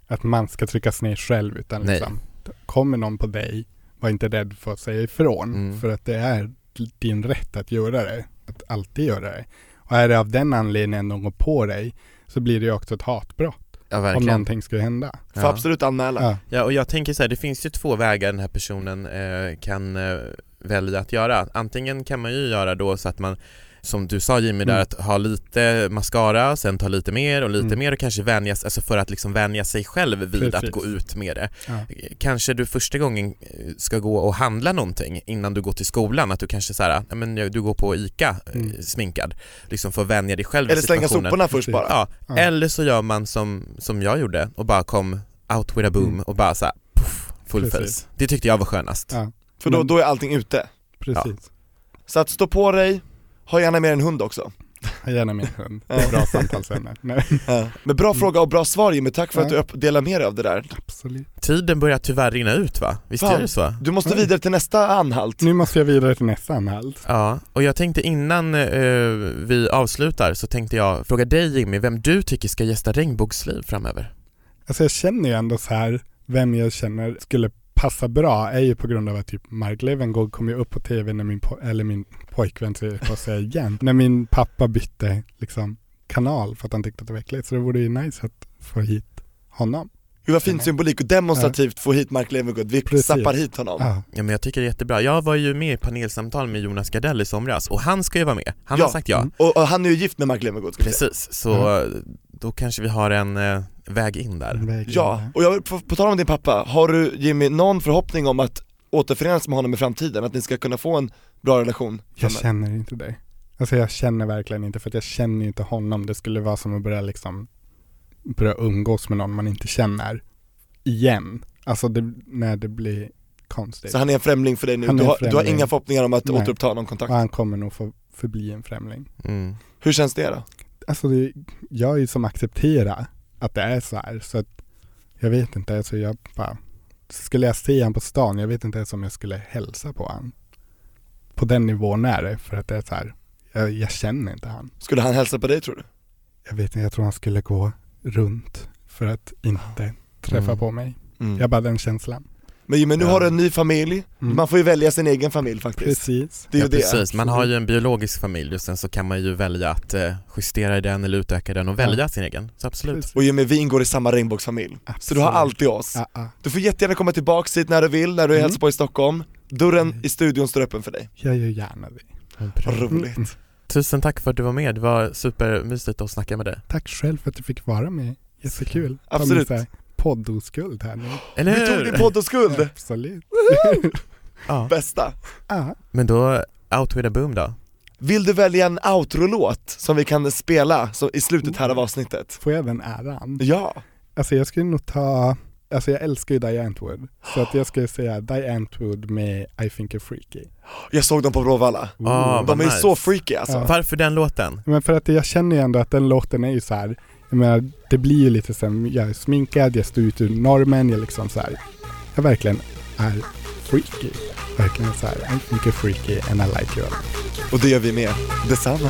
att man ska tryckas ner själv utan Nej. liksom, kommer någon på dig, var inte rädd för att säga ifrån. Mm. För att det är din rätt att göra det. Att alltid göra det. Och är det av den anledningen någon går på dig så blir det ju också ett hatbrott. Ja, Om någonting skulle hända. Får Ja. absolut anmäla. Ja. Ja, och jag tänker så här, det finns ju två vägar den här personen eh, kan eh, välja att göra. Antingen kan man ju göra då så att man, som du sa Jimmy där, Mm. att ha lite mascara, sen ta lite mer och lite Mm. mer och kanske vänjas, alltså för att liksom vänja sig själv vid Precis. att gå ut med det. Ja. Kanske du första gången eh, ska gå och handla någonting innan du går till skolan, att du kanske så här, ja, men du går på ICA eh, Mm. sminkad, liksom för att vänja dig själv Eller slänga soporna först bara. Ja, Ja. eller så gör man som, som jag gjorde och bara kom out with a boom Mm. och bara så här, puff, full Precis. face. Det tyckte jag var skönast. Ja, För då, då är allting ute. precis. Så att stå på dig, ha gärna med en hund också. Jag gärna min hund. Det är bra samtalsämne. (laughs) Ja. Men bra fråga och bra svar Jimmy, tack för att du delar med dig av det där. absolut. Tiden börjar tyvärr rinna ut va? Visst Fan. är det så? Du måste vidare till nästa anhalt. Nu måste jag vidare till nästa anhalt. Ja, och jag tänkte innan eh, vi avslutar så tänkte jag fråga dig Jimmy, vem du tycker ska gästa Regnbågsliv framöver? Alltså jag känner ju ändå så här, vem jag känner skulle passa bra är ju på grund av att typ Mark Levengood kom ju upp på tv när min, po- eller min pojkvän, får säga igen, när min pappa bytte liksom kanal för att han tyckte att det var äckligt. Så det vore ju nice att få hit honom. Gud vad fin symbolik och demonstrativt få hit Mark Levengood, vi Precis. zappar hit honom. Ja, Ja men jag tycker det är jättebra. Jag var ju med i panelsamtal med Jonas Gardell i somras och han ska ju vara med. Han Ja. har sagt ja. Mm. Och, och han är ju gift med Mark Levengood. Precis, så då kanske vi har en eh, väg in där. vägen Ja, där. och jag, vill- på, på tal om din pappa, har du Jimmy någon förhoppning om att återförenas med honom i framtiden? Att ni ska kunna få en bra relation? Jag känner inte det. Alltså jag känner verkligen inte, för att jag känner inte honom. Det skulle vara som att börja liksom börja umgås med någon man inte känner igen. Alltså det, när det blir konstigt. Så han är en främling för dig nu, Han är du en har, du har inga förhoppningar om att Nej. återuppta någon kontakt? Och han kommer nog få förbli en främling. Mm. Hur känns det då? Alltså det, jag är ju som accepterar att det är så här. Så att jag vet inte, alltså jag bara, skulle jag se han på stan, jag vet inte ens om jag skulle hälsa på han. På den nivån är det, för att det är så här, jag, jag känner inte han. Skulle han hälsa på dig tror du? Jag vet inte, jag tror han skulle gå runt för att inte träffa Mm. på mig. Mm. Jag bara den känslan. Men Jimmy, nu Ja. har du en ny familj, Mm. man får ju välja sin egen familj faktiskt Precis. Det är ju ja, det precis, man har ju en biologisk familj och sen så kan man ju välja att eh, justera i den eller utöka den och Ja. välja sin egen. Så absolut. Precis. Och Jimmy, vi ingår i samma regnbågsfamilj, så du har alltid oss ja. Du får jättegärna komma tillbaks hit när du vill, när du är Mm. på i Stockholm Dörren Mm. i studion står öppen för dig, Jag gör gärna det. roligt Mm. Tusen tack för att du var med, det var supermysigt att snacka med dig. Tack själv för att du fick vara med. Jättekul. Absolut. Poddoskuld här nu. Eller Vi tog hur? din podd och skuld, Absolut. Ja. bästa Ja. Men då, out with a boom då. Vill du välja en outro-låt som vi kan spela så, i slutet här av avsnittet? Får jag den äran? Ja, Alltså jag skulle nog ta, alltså jag älskar ju Die Antwood. Så att jag skulle säga Die Antwood med I think you're freaky. jag såg dem på Bråvalla, Ah, Ooh. de är ju nice. så freaky alltså Ja. Varför den låten? Men för att jag känner ju ändå att den låten är ju så här, jag menar det blir ju lite som, jag är sminkad, jag står ut ur normen, jag liksom så här, jag verkligen är freaky. Verkligen så här, I think you're freaky and I like you. Och det gör vi med, detsamma